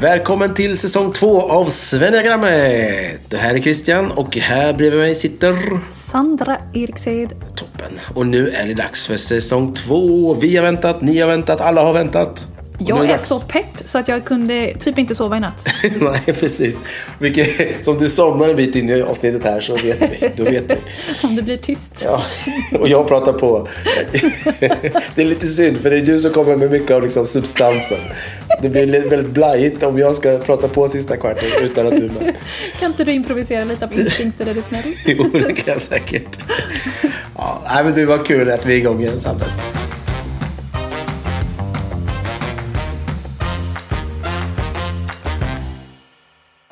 Välkommen till säsong två av Svenniagrammet. Det här är Christian och här bredvid mig sitter Sandra Eriksed. Toppen. Och nu är det dags för säsong två. Vi har väntat, ni har väntat, alla har väntat. Jag är dags. så pepp så att jag kunde typ inte sova i natt. Nej, precis. Vilket, som du somnar en bit in i avsnittet här så vet vi. Då vet vi. Om det blir tyst. Ja, och jag pratar på. Det är lite synd för det är du som kommer med mycket av liksom substansen. Det blir li- väldigt blajigt om jag ska prata på sista kvarten utan att du är med. Kan inte du improvisera lite av instinkter, är du snäll? Jo, det kan jag säkert. Ja, men det var kul att vi är igång igen samtidigt.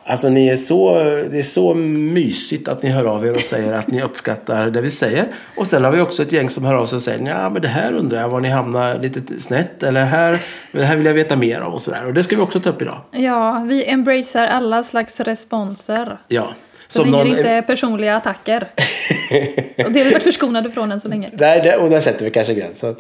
Alltså ni är så, det är så mysigt att ni hör av er och säger att ni uppskattar det vi säger. Och sen har vi också ett gäng som hör av sig och säger ja men det här undrar jag var ni hamnar lite snett eller här, det här vill jag veta mer om och sådär. Och det ska vi också ta upp idag. Ja, vi embracear alla slags responser. Ja. Så det blir inte personliga attacker. Och det har vi varit förskonade från än så länge. Nej, det, och där sätter vi kanske gränsen.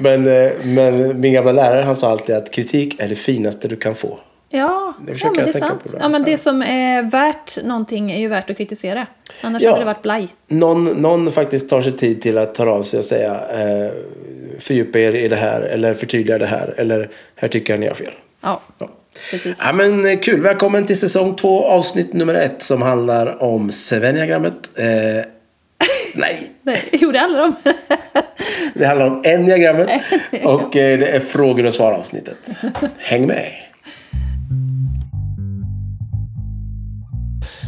Men, eh, men min gamla lärare han sa alltid att kritik är det finaste du kan få. Ja, Det ja men det är sant. då. Ja, men det som är värt någonting är ju värt att kritisera. Annars Ja. hade det varit blaj. Någon, någon faktiskt tar sig tid till att ta av sig och säga eh, fördjupa er i det här eller förtydliga det här eller här tycker jag ni har fel. Ja, Ja. precis. Ja, men eh, kul. Välkommen till säsong två avsnitt nummer ett som handlar om Svenniagrammet. Eh, nej, Nej, jo, det handlar om. det handlar om Enneagrammet och eh, det är frågor och svar avsnittet. Häng med!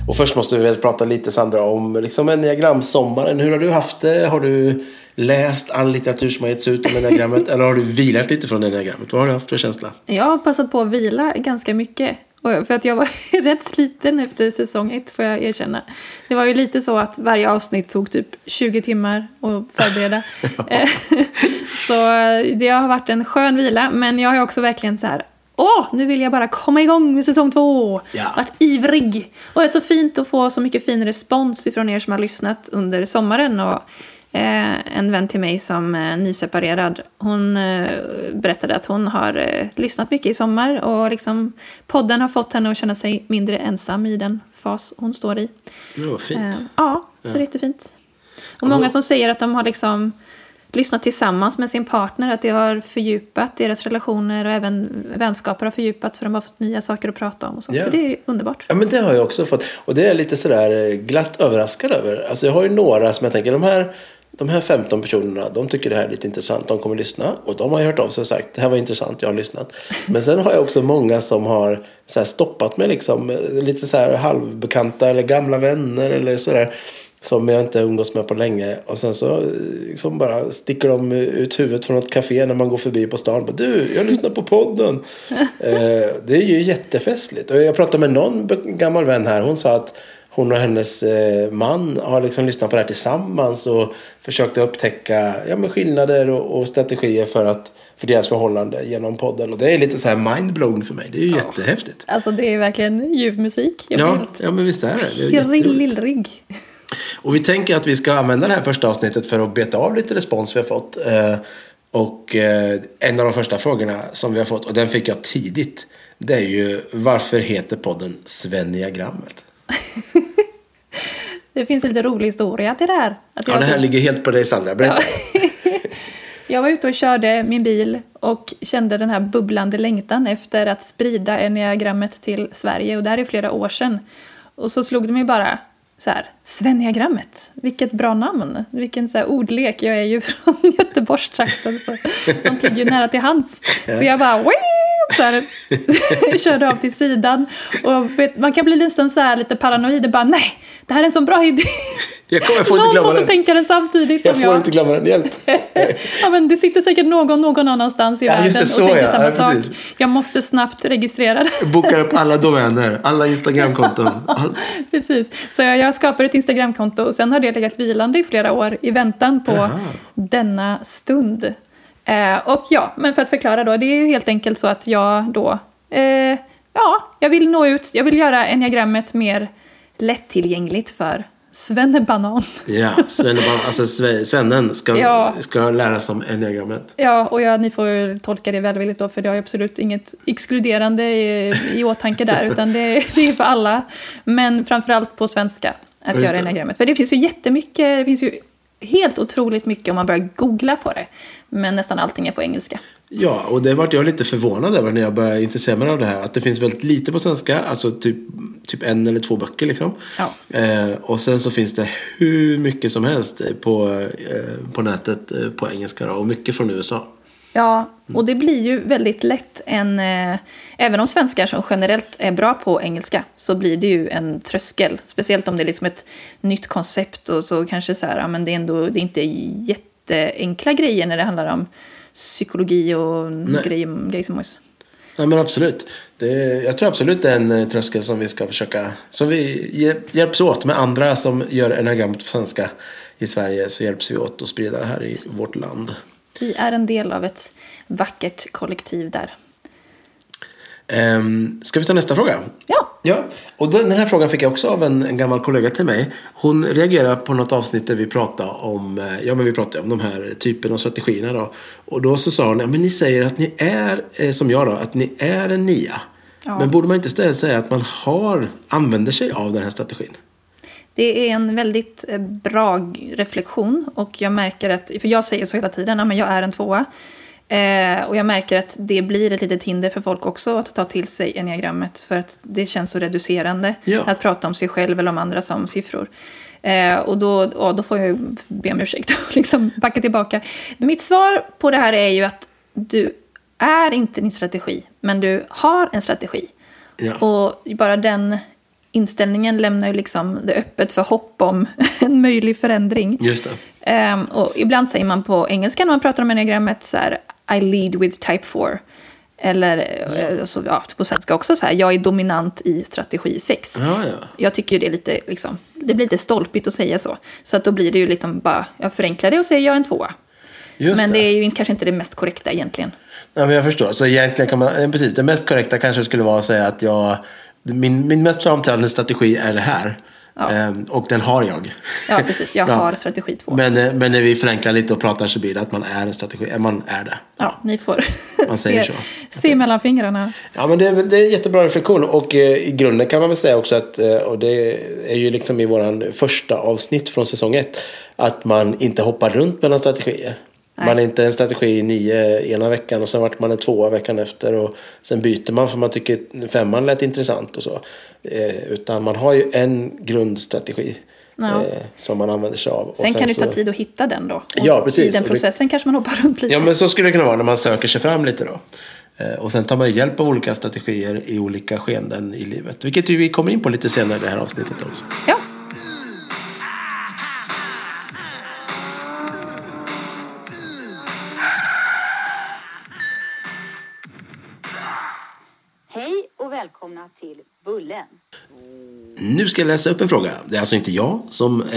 Och först måste vi väl prata lite Sandra om liksom enneagramsommaren. Hur har du haft det? Har du läst all litteratur som har getts ut om enneagrammet? eller har du vilat lite från enneagrammet? Vad har du haft för känsla? Jag har passat på att vila ganska mycket. Och För att jag var rätt sliten efter säsong ett får jag erkänna. Det var ju lite så att varje avsnitt tog typ 20 timmar att förbereda. Så det har varit en skön vila. Men jag har också verkligen så här. Åh, nu vill jag bara komma igång med säsong två! Ja. Varit ivrig! Och det är så fint att få så mycket fin respons ifrån er som har lyssnat under sommaren. Och Eh, en vän till mig som är nyseparerad, hon eh, berättade att hon har eh, lyssnat mycket i sommar och liksom podden har fått henne att känna sig mindre ensam i den fas hon står i. Det var fint. Eh, ja, så det är jättefint. Och många som säger att de har liksom lyssnat tillsammans med sin partner, att det har fördjupat deras relationer och även vänskaper har fördjupats för de har fått nya saker att prata om och så. Ja. Så det är underbart. Ja men det har jag också fått. Och det är jag lite sådär eh, glatt överraskad över. Alltså jag har ju några som jag tänker, de här, de här 15 personerna, de tycker det här är lite intressant, de kommer lyssna. Och de har ju hört av sig och sagt, det här var intressant, jag har lyssnat. Men sen har jag också många som har så stoppat mig liksom, eh, lite så här halvbekanta eller gamla vänner eller sådär. Som jag inte umgås med på länge. Och sen så liksom bara sticker de ut huvudet från ett café när man går förbi på stan. Bara, du, jag lyssnar på podden. eh, det är ju jättefestligt. Och jag pratade med någon gammal vän här. Hon sa att hon och hennes eh, man har liksom lyssnat på det här tillsammans. Och försökt upptäcka ja, men skillnader och, och strategier för, att, för deras förhållande genom podden. Och det är lite så här mindblown för mig. Det är ju jättehäftigt. Alltså det är verkligen ljuv musik. Ja, ja, men visst är det. det är. Och vi tänker att vi ska använda det här första avsnittet för att beta av lite respons vi har fått. Eh, och eh, en av de första frågorna som vi har fått, och den fick jag tidigt, det är ju varför heter podden Svenniagrammet? Det finns en lite rolig historia till det här. Att Ja, det här ligger helt på dig Sandra. Berätta. jag var ute och körde min bil och kände den här bubblande längtan efter att sprida enneagrammet till Sverige. Och det här är flera år sedan. Och så slog det mig bara så här, Svenniagrammet, vilket bra namn. Vilken så här ordlek. Jag är ju från Göteborgstrakten så sånt ligger ju nära till hands. Så jag bara, "Wii!" Så här, körde av till sidan. Och vet, man kan bli nästan så här lite paranoid och bara, nej, det här är en så bra idé. Jag, kommer, jag får inte Någon glömma måste den. tänka det samtidigt Jag som får jag. inte glömma den. Hjälp. Ja, men det sitter säkert någon någon annanstans i Ja, världen det, så och tänker ja. samma Ja, sak. precis. Jag måste snabbt registrera det. Bokar upp alla domäner, alla Instagramkonton. All... Precis. Så jag, jag skapade ett Instagramkonto och sen har det legat vilande i flera år i väntan på Jaha. denna stund. Eh, och ja, men för att förklara då, det är ju helt enkelt så att jag då, eh, ja, jag vill nå ut, jag vill göra enneagrammet mer lättillgängligt för Svennebanan. Ja, Svennebanan, alltså Sve- svennen ska, Ja. ska lära sig om enneagrammet. Ja, och ja, ni får tolka det välvilligt då, för det har ju absolut inget exkluderande i, i åtanke där, utan det, det är för alla. Men framförallt på svenska, att Just göra enneagrammet. För det finns ju jättemycket, det finns ju helt otroligt mycket om man börjar googla på det. Men nästan allting är på engelska. Ja, och det vart jag lite förvånad över när jag började intressera mig av det här. Att det finns väldigt lite på svenska, alltså typ, typ en eller två böcker liksom. Ja. Eh, och sen så finns det hur mycket som helst på, eh, på nätet eh, på engelska då, och mycket från USA. Ja, och det blir ju väldigt lätt en... Eh, även om svenskar som generellt är bra på engelska så blir det ju en tröskel. Speciellt om det är liksom ett nytt koncept och så kanske så här, ja, men det är ändå det är inte jätteenkla grejer när det handlar om psykologi och Nej. grejer, grejer som oss. Nej men absolut. Det, jag tror absolut det är en eh, tröskel som vi ska försöka, som vi hjäl- hjälps åt med andra som gör enagrammet på svenska i Sverige så hjälps vi åt att sprida det här i vårt land. Vi är en del av ett vackert kollektiv där. Ehm, ska vi ta nästa fråga? Ja, Ja, och då, den här frågan fick jag också av en, en gammal kollega till mig. Hon reagerade på något avsnitt där vi pratade om, eh, ja men vi pratade om de här typen av strategierna då. Och då så sa hon, ja men ni säger att ni är, eh, som jag då, att ni är en nia. Ja. Men borde man inte istället säga att man har, använder sig av den här strategin? Det är en väldigt eh, bra reflektion och jag märker att, för jag säger så hela tiden, ja, men jag är en tvåa. Eh, och jag märker att det blir ett litet hinder för folk också att ta till sig enneagrammet för att det känns så reducerande Ja. att prata om sig själv eller om andra som siffror. Eh, och då, ja, då får jag be om ursäkt och liksom backa tillbaka. Mitt svar på det här är ju att du är inte din strategi, men du har en strategi. Ja. Och bara den inställningen lämnar ju liksom det öppet för hopp om en möjlig förändring. Just det. Ehm, och ibland säger man på engelska när man pratar om enneagrammet så här I lead with type 4. Eller eh, så, ja, på svenska också så här, jag är dominant i strategi 6. Ja, ja. Jag tycker det är lite, liksom, det blir lite stolpigt att säga så. Så att då blir det ju liksom bara, jag förenklar det och säger jag är en tvåa. Just Men det. det är ju kanske inte det mest korrekta egentligen. Ja, men jag förstår. Så egentligen kan man, eh, precis, det mest korrekta kanske skulle vara att säga att jag, min, min mest framträdande strategi är det här. Ja. Ehm, och den har jag. Ja, precis. Jag Ja. har strategi 2. Men, eh, men när vi förenklar lite och pratar så blir det att man är en strategi. eh, Man är det. Ja, ni får Man säger se, så. se mellan fingrarna. Ja, men det, är- det är en jättebra reflektion. Och eh, i grunden kan man väl säga också att, och det är ju liksom i våran första avsnitt från säsong ett, att man inte hoppar runt mellan strategier. Nej. Man är inte en strategi i nio ena veckan och sen vart man en tvåa veckan efter och sen byter man för man tycker femman lät intressant och så. Eh, utan man har ju en grundstrategi Ja. eh, som man använder sig av. Och Sen, kan det ta så- tid att hitta den då. Och Ja, precis. I den Och det- processen kanske man hoppar runt lite. Ja, men så skulle det kunna vara när man söker sig fram lite då. Eh, Och sen tar man hjälp av olika strategier i olika skeenden i livet. Vilket vi kommer in på lite senare i det här avsnittet också. Ja. Till Bullen. Nu ska jag läsa upp en fråga. Det är alltså inte jag som eh,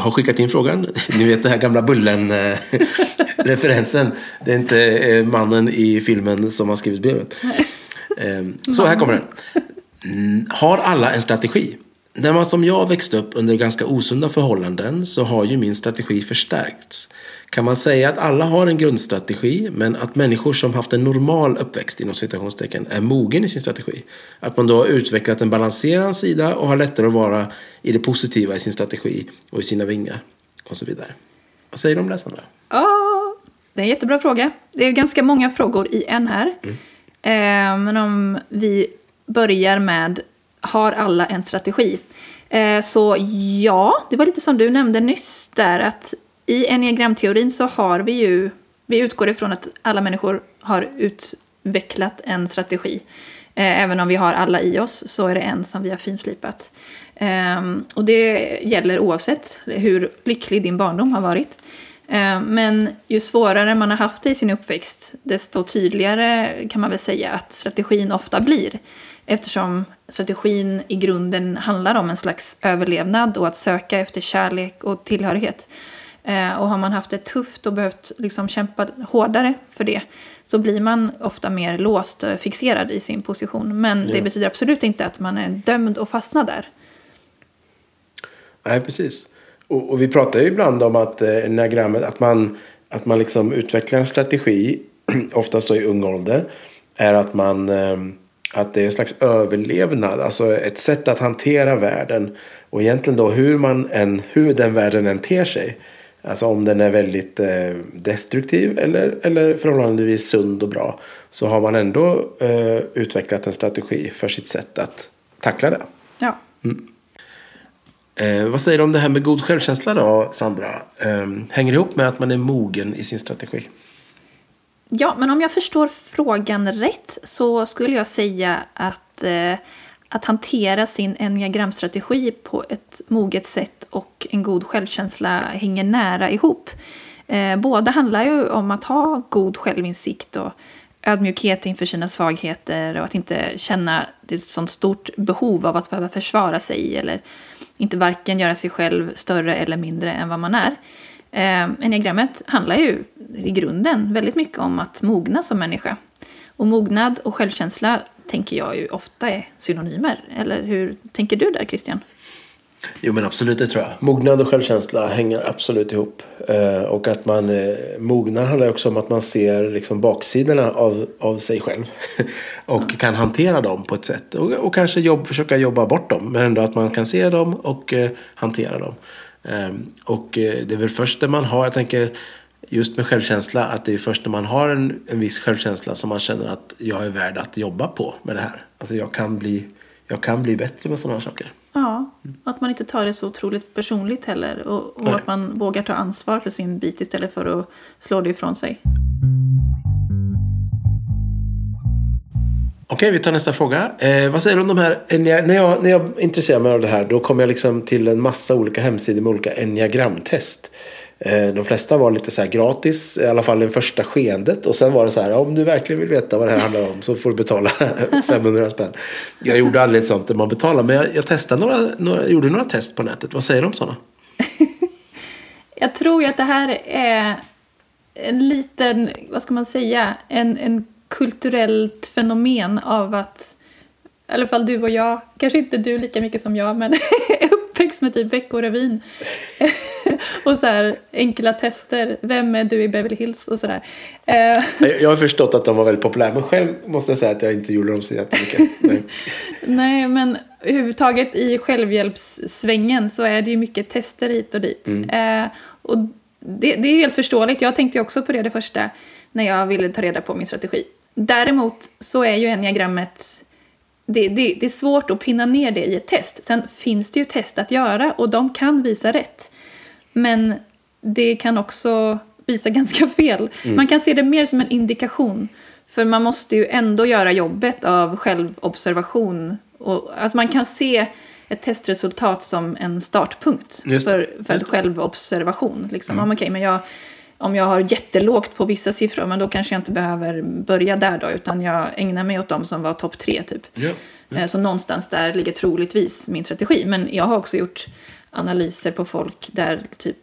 har skickat in frågan. Ni vet den här gamla Bullen-referensen. det är inte eh, mannen i filmen som har skrivit brevet. Eh, så här kommer den. Mm, Har alla en strategi? När man som jag växte upp under ganska osunda förhållanden så har ju min strategi förstärkts. Kan man säga att alla har en grundstrategi men att människor som haft en normal uppväxt inom citationstecken är mogen i sin strategi? Att man då har utvecklat en balanserad sida och har lättare att vara i det positiva i sin strategi och i sina vingar och så vidare. Vad säger du om det Sandra? Ja, det är en jättebra fråga. Det är ganska många frågor i en här. Eh, men om vi börjar med, har alla en strategi? Eh, så ja, det var lite som du nämnde nyss där att i enneagramteorin så har vi ju, vi utgår ifrån att alla människor har utvecklat en strategi. Eh, även om vi har alla i oss så är det en som vi har finslipat. Ehm, och det gäller oavsett hur lycklig din barndom har varit. Eh, Men ju svårare man har haft det i sin uppväxt, desto tydligare kan man väl säga att strategin ofta blir. Eftersom strategin i grunden handlar om en slags överlevnad och att söka efter kärlek och tillhörighet. Eh, Och har man haft det tufft och behövt liksom kämpa hårdare för det så blir man ofta mer låst och fixerad i sin position. Men det Ja. betyder absolut inte att man är dömd att fastna där. Nej, precis. Och, och vi pratar ju ibland om att eh, enneagrammet, att man, att man liksom utvecklar en strategi, oftast då i ung ålder, är att man eh, att det är en slags överlevnad, alltså ett sätt att hantera världen. Och egentligen då hur, man än, hur den världen än ter sig. Alltså om den är väldigt eh, destruktiv eller, eller förhållandevis sund och bra. Så har man ändå eh, utvecklat en strategi för sitt sätt att tackla det. Ja. Eh, vad säger du om det här med god självkänsla då, Sandra? Eh, hänger det ihop med att man är mogen i sin strategi? Ja, men om jag förstår frågan rätt så skulle jag säga att, eh, att hantera sin enneagramstrategi på ett moget sätt och en god självkänsla hänger nära ihop. Eh, båda handlar ju om att ha god självinsikt och ödmjukhet inför sina svagheter och att inte känna ett sånt stort behov av att behöva försvara sig eller inte varken göra sig själv större eller mindre än vad man är. Eh, enneagrammet handlar ju i grunden väldigt mycket om att mogna som människa. Och mognad och självkänsla tänker jag ju ofta är synonymer. Eller hur tänker du där Christian? Jo men absolut det tror jag. Mognad och självkänsla hänger absolut ihop. Eh, och att man eh, mognar handlar också om att man ser liksom baksidorna av, av sig själv. och kan hantera dem på ett sätt. Och, och kanske jobb, försöka jobba bort dem. Men ändå att man kan se dem och eh, hantera dem. Ehm, och eh, det är väl först när man har, jag tänker just med självkänsla, att det är först när man har en, en viss självkänsla som man känner att jag är värd att jobba på med det här. Alltså jag kan bli, jag kan bli bättre med sådana här saker. Ja, att man inte tar det så otroligt personligt heller. Och, och att man vågar ta ansvar för sin bit istället för att slå det ifrån sig. Okej, vi tar nästa fråga. Eh, vad säger du om de här, när jag, när jag intresserar mig av det här då kommer jag liksom till en massa olika hemsidor med olika enneagramtest. Eh, de flesta var lite så gratis, i alla fall i första skeendet. Och sen var det så här, om du verkligen vill veta vad det här handlar om så får du betala 500 spänn. Jag gjorde aldrig ett sånt där man betalar, men jag, jag testade några, några, gjorde några test på nätet. Vad säger du om sådana? jag tror ju att det här är en liten, vad ska man säga, en, en kulturellt fenomen av att i alla fall du och jag, kanske inte du lika mycket som jag, men uppväxt med typ Veckorevyn. och så här enkla tester, vem är du i Beverly Hills och sådär. Eh, jag har förstått att de var väldigt populära, men själv måste jag säga att jag inte gjorde dem så jättemycket. Nej, Nej men överhuvudtaget i självhjälpssvängen så är det ju mycket tester hit och dit. Mm. Eh, och det, det är helt förståeligt, jag tänkte också på det det första när jag ville ta reda på min strategi. Däremot så är ju enneagrammet det, det, det, är svårt att pinna ner det i ett test. Sen finns det ju test att göra och de kan visa rätt. Men det kan också visa ganska fel. Mm. Man kan se det mer som en indikation. För man måste ju ändå göra jobbet av självobservation. Och, alltså man kan se ett testresultat som en startpunkt för, för en självobservation. Liksom. Mm. Okay, men jag, om jag har jättelågt på vissa siffror, men då kanske jag inte behöver börja där då, utan jag ägnar mig åt de som var topp tre typ. Ja. Eh, så någonstans där ligger troligtvis min strategi. Men jag har också gjort analyser på folk där typ,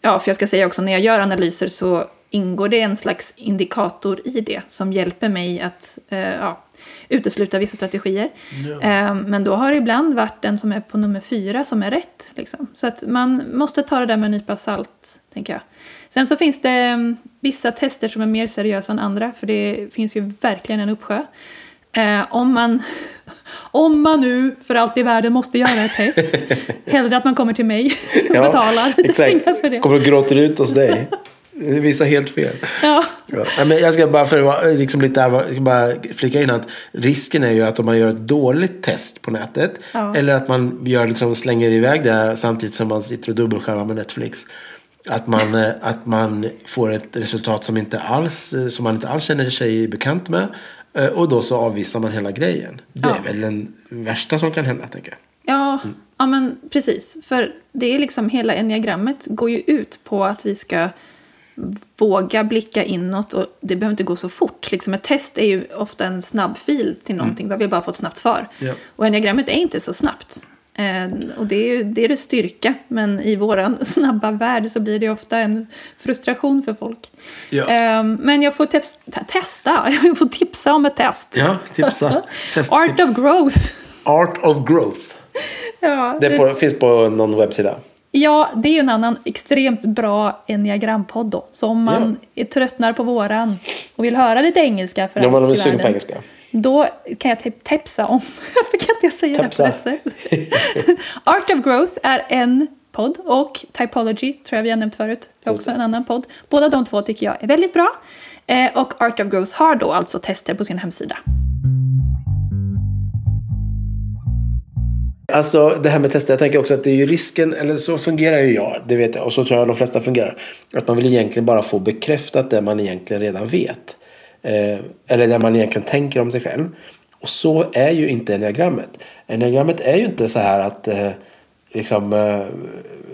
ja, för jag ska säga också, när jag gör analyser så ingår det en slags indikator i det som hjälper mig att eh, ja, utesluta vissa strategier. Ja. Eh, men då har det ibland varit den som är på nummer fyra som är rätt. Liksom. Så att man måste ta det där med en nypa salt, tänker jag. Sen så finns det mm, vissa tester som är mer seriösa än andra, för det finns ju verkligen en uppsjö. Eh, om, man, om man nu för allt i världen måste göra ett test, hellre att man kommer till mig och ja, betalar lite pengar för det. Kommer och gråter ut hos dig. Det visar helt fel. Ja. ja. Men jag ska bara, för, liksom lite, bara flika in att risken är ju att om man gör ett dåligt test på nätet ja. eller att man gör, liksom, slänger iväg det samtidigt som man sitter och dubbelskärmar med Netflix att man, eh, att man får ett resultat som, inte alls, eh, som man inte alls känner sig bekant med. Eh, och då så avvisar man hela grejen. Det ja. är väl den värsta som kan hända, tänker jag. Ja, mm. ja men precis. För det är liksom hela enneagrammet går ju ut på att vi ska våga blicka inåt och det behöver inte gå så fort. Liksom ett test är ju ofta en snabb fil till någonting, mm. vi vill bara få ett snabbt svar. Ja. Och enneagrammet är inte så snabbt. Eh, och det är det är det styrka, men i vår snabba värld så blir det ofta en frustration för folk. Ja. Eh, men jag får testa, jag får tipsa om ett test. Ja, tipsa. Test, Art tips. of growth. Art of growth. Ja, Det på, finns på någon webbsida. Ja, det är ju en annan extremt bra enneagrampodd då. Så om man är tröttnar på våran och vill höra lite engelska för Ja, man är sugen på engelska. Då kan jag typ tepsa om, varför kan inte jag säga Tepsa. det på rätt sätt? Art of Growth är en podd och Typology tror jag vi har nämnt förut. Det är också en annan podd. Båda de två tycker jag är väldigt bra. Eh, och Art of Growth har då alltså tester på sin hemsida. Alltså det här med tester, jag tänker också att det är ju risken, eller så fungerar ju jag, det vet jag, och så tror jag de flesta fungerar. Att man vill egentligen bara få bekräftat det man egentligen redan vet. Eh, eller det man egentligen tänker om sig själv. Och så är ju inte enneagrammet. Enneagrammet är ju inte så här att eh, liksom, eh,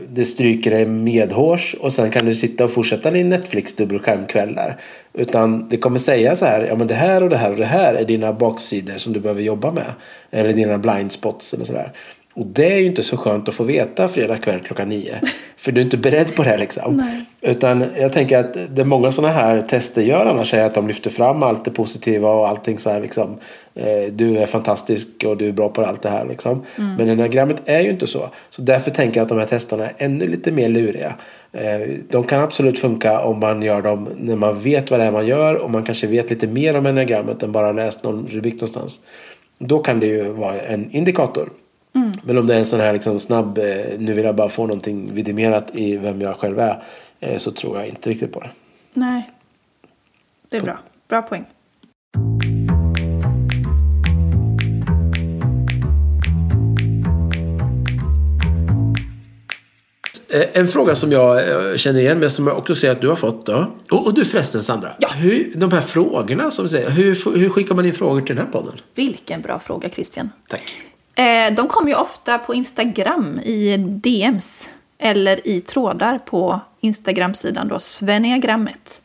det stryker dig medhårs och sen kan du sitta och fortsätta din Netflix dubbelskärmkväll där. Utan det kommer säga så här, ja men det här och det här och det här är dina baksidor som du behöver jobba med. Eller dina blind spots eller sådär. Och det är ju inte så skönt att få veta fredag kväll klockan nio. För du är inte beredd på det liksom. Nej. Utan jag tänker att det många sådana här tester gör annars är att de lyfter fram allt det positiva och allting så här liksom. Eh, du är fantastisk och du är bra på allt det här liksom. Men enneagrammet är ju inte så. Så därför tänker jag att de här testerna är ännu lite mer luriga. Eh, de kan absolut funka om man gör dem när man vet vad det är man gör och man kanske vet lite mer om enneagrammet än bara läst någon rubrik någonstans. Då kan det ju vara en indikator. Men om det är en sån här liksom snabb, eh, nu vill jag bara få någonting vidimerat i vem jag själv är, så tror jag inte riktigt på det. Nej, det är bra. Bra poäng. Eh, En fråga som jag eh, känner igen men som jag också ser att du har fått då. Och, och du förresten Sandra, Ja. hur, de här frågorna som du säger, hur, hur skickar man in frågor till den här podden? Vilken bra fråga, Christian. Tack. Eh, de kommer ju ofta på Instagram i DMs eller i trådar på Instagram-sidan då, Sveniagrammet.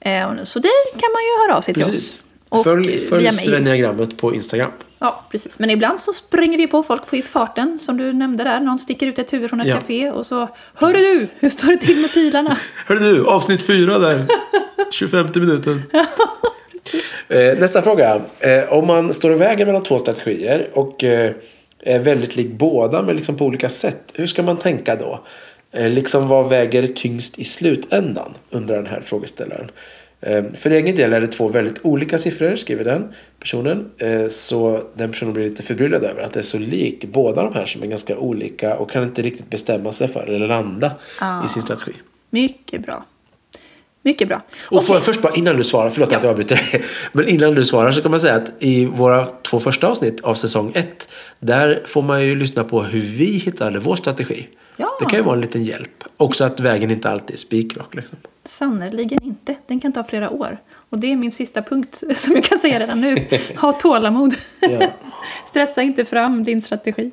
Eh, så där kan man ju höra av sig till Precis. oss. Och följ följ mail. Svenniagrammet på Instagram. Ja, precis. Men ibland så springer vi på folk på i farten, som du nämnde där. Någon sticker ut ett huvud från ett Ja. café och så Hörru du, hur står det till med pilarna? Hörru du, avsnitt fyra där. 25 minuten. Eh, nästa fråga. Eh, om man står i vägen mellan två strategier och eh, är väldigt lik båda men liksom på olika sätt. Hur ska man tänka då? Eh, liksom vad väger tyngst i slutändan? Undrar den här frågeställaren. Eh, för egen del är det två väldigt olika siffror, skriver den personen. Eh, så den personen blir lite förbryllad över att det är så lik båda de här som är ganska olika och kan inte riktigt bestämma sig för eller landa Ah. i sin strategi. Mycket bra. Mycket bra. Och får jag först bara innan du svarar, förlåt att jag avbryter dig. Men innan du svarar så kan man säga att i våra två första avsnitt av säsong ett. Där får man ju lyssna på hur vi hittade vår strategi. Ja. Det kan ju vara en liten hjälp. Också att vägen inte alltid är spikrak. Liksom. Sannerligen inte. Den kan ta flera år. Och det är min sista punkt som jag kan säga redan nu. Ha tålamod. Ja. Stressa inte fram din strategi.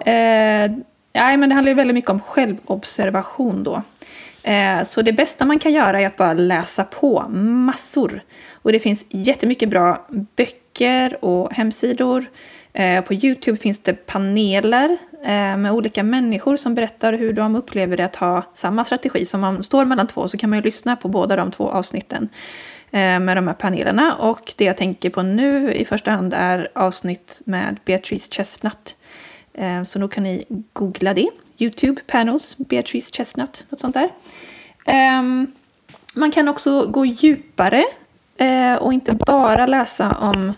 Eh, nej, men det handlar ju väldigt mycket om självobservation då. Eh, så det bästa man kan göra är att bara läsa på massor. Och det finns jättemycket bra böcker och hemsidor. Eh, på Youtube finns det paneler Eh, med olika människor som berättar hur de upplever det att ha samma strategi. Så om man står mellan två så kan man ju lyssna på båda de två avsnitten eh, med de här panelerna. Och det jag tänker på nu i första hand är avsnitt med Beatrice Chestnut. Eh, så då kan ni googla det. Youtube panels, Beatrice Chestnut, något sånt där. Ehm, man kan också gå djupare och inte bara läsa om...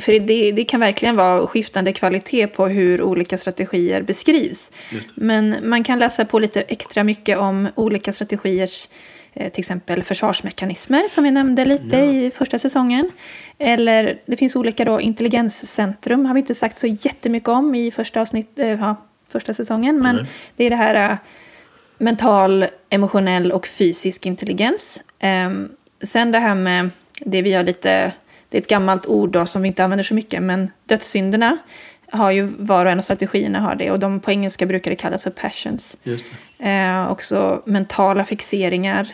För det, det kan verkligen vara skiftande kvalitet på hur olika strategier beskrivs. Men man kan läsa på lite extra mycket om olika strategiers eh, till exempel försvarsmekanismer som vi nämnde lite i första säsongen. Eller det finns olika då, intelligenscentrum har vi inte sagt så jättemycket om i första, avsnitt, eh, ja, första säsongen. Men Nej. det är det här eh, mental, emotionell och fysisk intelligens. Ehm, sen det här med det vi har lite, det är ett gammalt ord då som vi inte använder så mycket, men dödssynderna har ju var och en av strategierna har det och de på engelska brukar det kallas för passions. Just. Eh, också mentala fixeringar.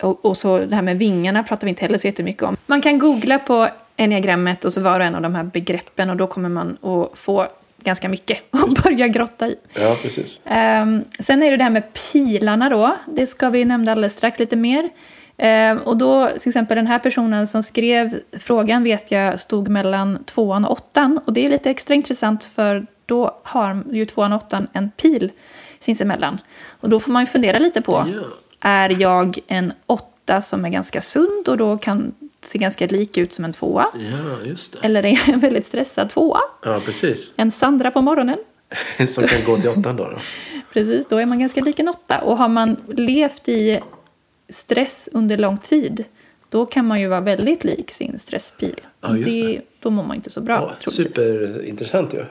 Och, och så det här med vingarna pratar vi inte heller så jättemycket om. Man kan googla på enneagrammet och så var och en av de här begreppen och då kommer man att få ganska mycket att börja grotta i. Ja, precis. Ehm, sen är det det här med pilarna då. Det ska vi nämna alldeles strax lite mer. Ehm, och då, till exempel den här personen som skrev frågan vet jag stod mellan tvåan och åttan. Och det är lite extra intressant för då har ju tvåan och åttan en pil sinsemellan. Och då får man ju fundera lite på, är jag en åtta som är ganska sund och då kan se ganska lik ut som en tvåa? Ja. Eller är jag en väldigt stressad tvåa? Ja, precis. En Sandra på morgonen? Som kan gå till åttan då. då. Precis, då är man ganska lik en åtta. Och har man levt i stress under lång tid, då kan man ju vara väldigt lik sin stresspil. Ja, just det. Då mår man inte så bra, Ja, troligtvis. superintressant ju.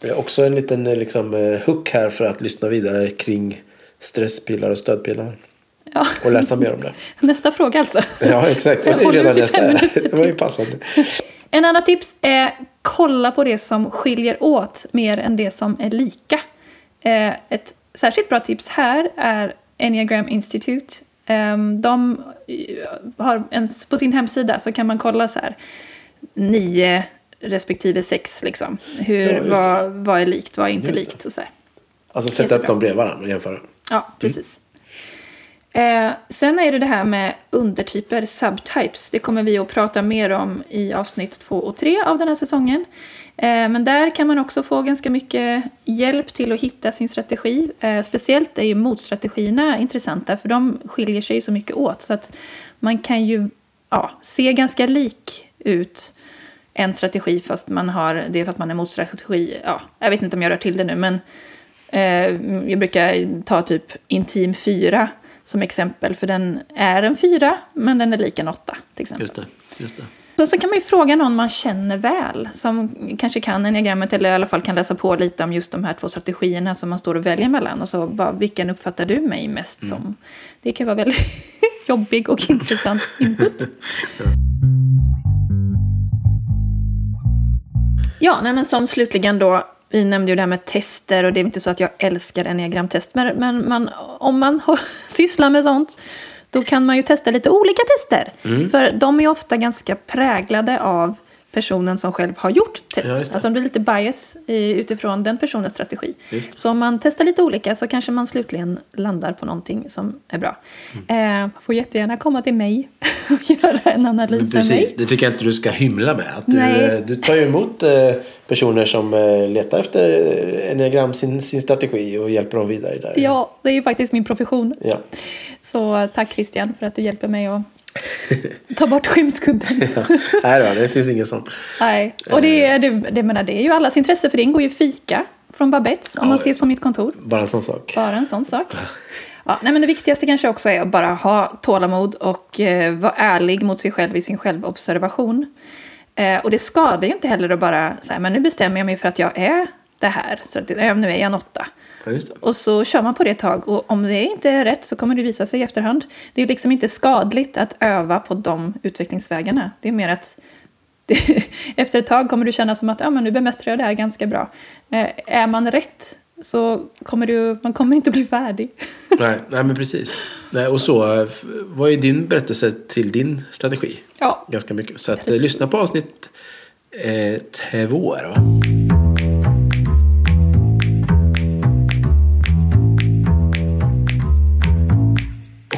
Det är också en liten eh, liksom, eh, hook här för att lyssna vidare kring stresspilar och stödpilar. Ja. Och läsa mer om det. Nästa fråga alltså. Ja, exakt. Och det är redan nästa. Det var ju passande. En annan tips är kolla på det som skiljer åt mer än det som är lika. Eh, Ett särskilt bra tips här är Enneagram Institute. Ehm, De eh, har en, på sin hemsida så kan man kolla så här nio respektive sex liksom. Hur, Ja, vad, vad är likt, vad är inte likt och så här. Alltså sätta upp dem bredvid varandra och jämföra. Ja, precis. Eh, sen är det det här med undertyper, subtypes. Det kommer vi att prata mer om i avsnitt två och tre av den här säsongen. Eh, men där kan man också få ganska mycket hjälp till att hitta sin strategi. Eh, speciellt är ju motstrategierna intressanta för de skiljer sig så mycket åt. Så att man kan ju ja, se ganska lik ut en strategi fast man har, det är för att man är motstrategi. Ja, jag vet inte om jag rör till det nu men Eh, jag brukar ta typ Intim 4 som exempel, för den är en 4, men den är lik en 8 till exempel. Just det. Just det. Sen så kan man ju fråga någon man känner väl, som kanske kan enneagrammet eller i alla fall kan läsa på lite om just de här två strategierna som man står och väljer mellan. Och så bara, vilken uppfattar du mig mest som? Det kan vara väldigt jobbig och intressant input. Ja, nej, men som slutligen då, vi nämnde ju det här med tester och det är inte så att jag älskar enneagramtest, men, men man, om man sysslar med sånt då kan man ju testa lite olika tester. Mm. För de är ofta ganska präglade av personen som själv har gjort testet. Ja, alltså det blir lite bias utifrån den personens strategi. Så om man testar lite olika så kanske man slutligen landar på någonting som är bra. Mm. Eh, får jättegärna komma till mig och göra en analys Men med mig. precis, det tycker jag inte du ska hymla med. Att du, eh, du tar ju emot eh, personer som eh, letar efter enneagram, sin, sin strategi och hjälper dem vidare där. Ja, det är ju faktiskt min profession. Ja. Så eh, tack Christian för att du hjälper mig att ta bort skämskudden. Nej då, det finns ingen sån. Nej. Och det, är- det, det, menar, det är ju allas intresse för det ingår ju fika från Babettes om Ja, man ja. ses på mitt kontor. Bara en sån sak. Bara en sån sak. Ja, nej, men det viktigaste kanske också är att bara ha tålamod och eh, vara ärlig mot sig själv i sin självobservation. Eh, och det skadar ju inte heller att bara säga, men nu bestämmer jag mig för att jag är det här. Så att, ja, nu är jag en åtta. Ja. Och så kör man på det ett tag och om det inte är rätt så kommer det visa sig i efterhand. Det är liksom inte skadligt att öva på de utvecklingsvägarna. Det är mer att efter ett tag kommer du känna som att ja, men nu bemästrar jag det här ganska bra. Eh, är man rätt så kommer du, man kommer inte bli färdig. Nej, nej, men precis. Nej, och så eh, var ju din berättelse till din strategi. Ja. Ganska mycket. Så att, eh, lyssna på avsnitt eh, två. Va?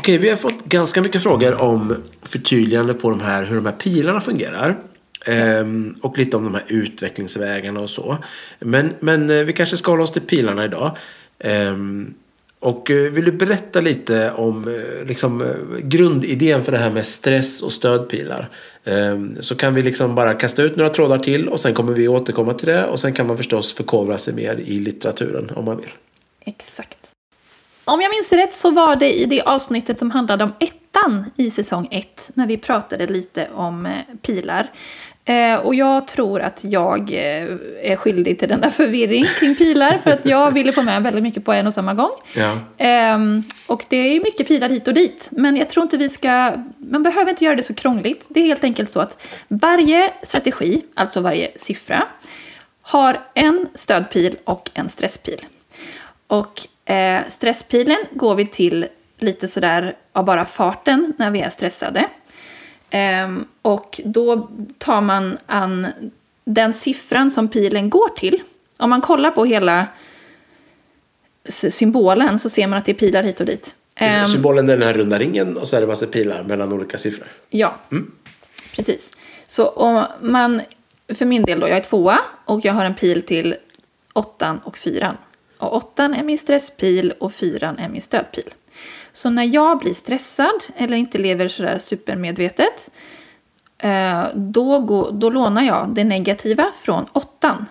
Okej, vi har fått ganska mycket frågor om förtydligande på de här, hur de här pilarna fungerar. Ehm, och lite om de här utvecklingsvägarna och så. Men, men eh, vi kanske ska hålla oss till pilarna idag. Ehm, och eh, vill du berätta lite om eh, liksom, grundidén för det här med stress och stödpilar? Ehm, så kan vi liksom bara kasta ut några trådar till och sen kommer vi återkomma till det. Och sen kan man förstås förkovra sig mer i litteraturen om man vill. Exakt. Om jag minns rätt så var det i det avsnittet som handlade om ettan i säsong ett, när vi pratade lite om eh, pilar. Eh, och jag tror att jag eh, är skyldig till denna förvirring kring pilar, för att jag ville få med väldigt mycket på en och samma gång. Ja. Ehm, och det är ju mycket pilar hit och dit, men jag tror inte vi ska... Man behöver inte göra det så krångligt. Det är helt enkelt så att varje strategi, alltså varje siffra, har en stödpil och en stresspil. Och eh, stresspilen går vi till lite sådär av bara farten när vi är stressade. Ehm, och då tar man an den siffran som pilen går till. Om man kollar på hela symbolen så ser man att det är pilar hit och dit. Ehm, Symbolen är den här runda ringen och så är det massa pilar mellan olika siffror. Ja, precis. Så om man, för min del då, jag är tvåa och jag har en pil till åttan och fyran. Och åttan är min stresspil och fyran är min stödpil. Så när jag blir stressad eller inte lever sådär supermedvetet eh, då, går, då lånar jag det negativa från åttan.